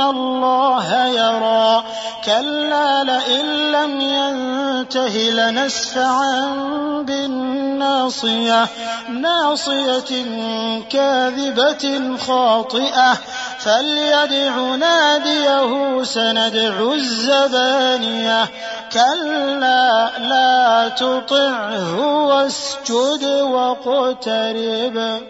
الله يرى. كلا لئن لم ينته لنسفعا بالناصية. ناصية كاذبة خاطئة. فليدع ناديه سندع الزبانية. كلا لا تطعه واسجد واقترب.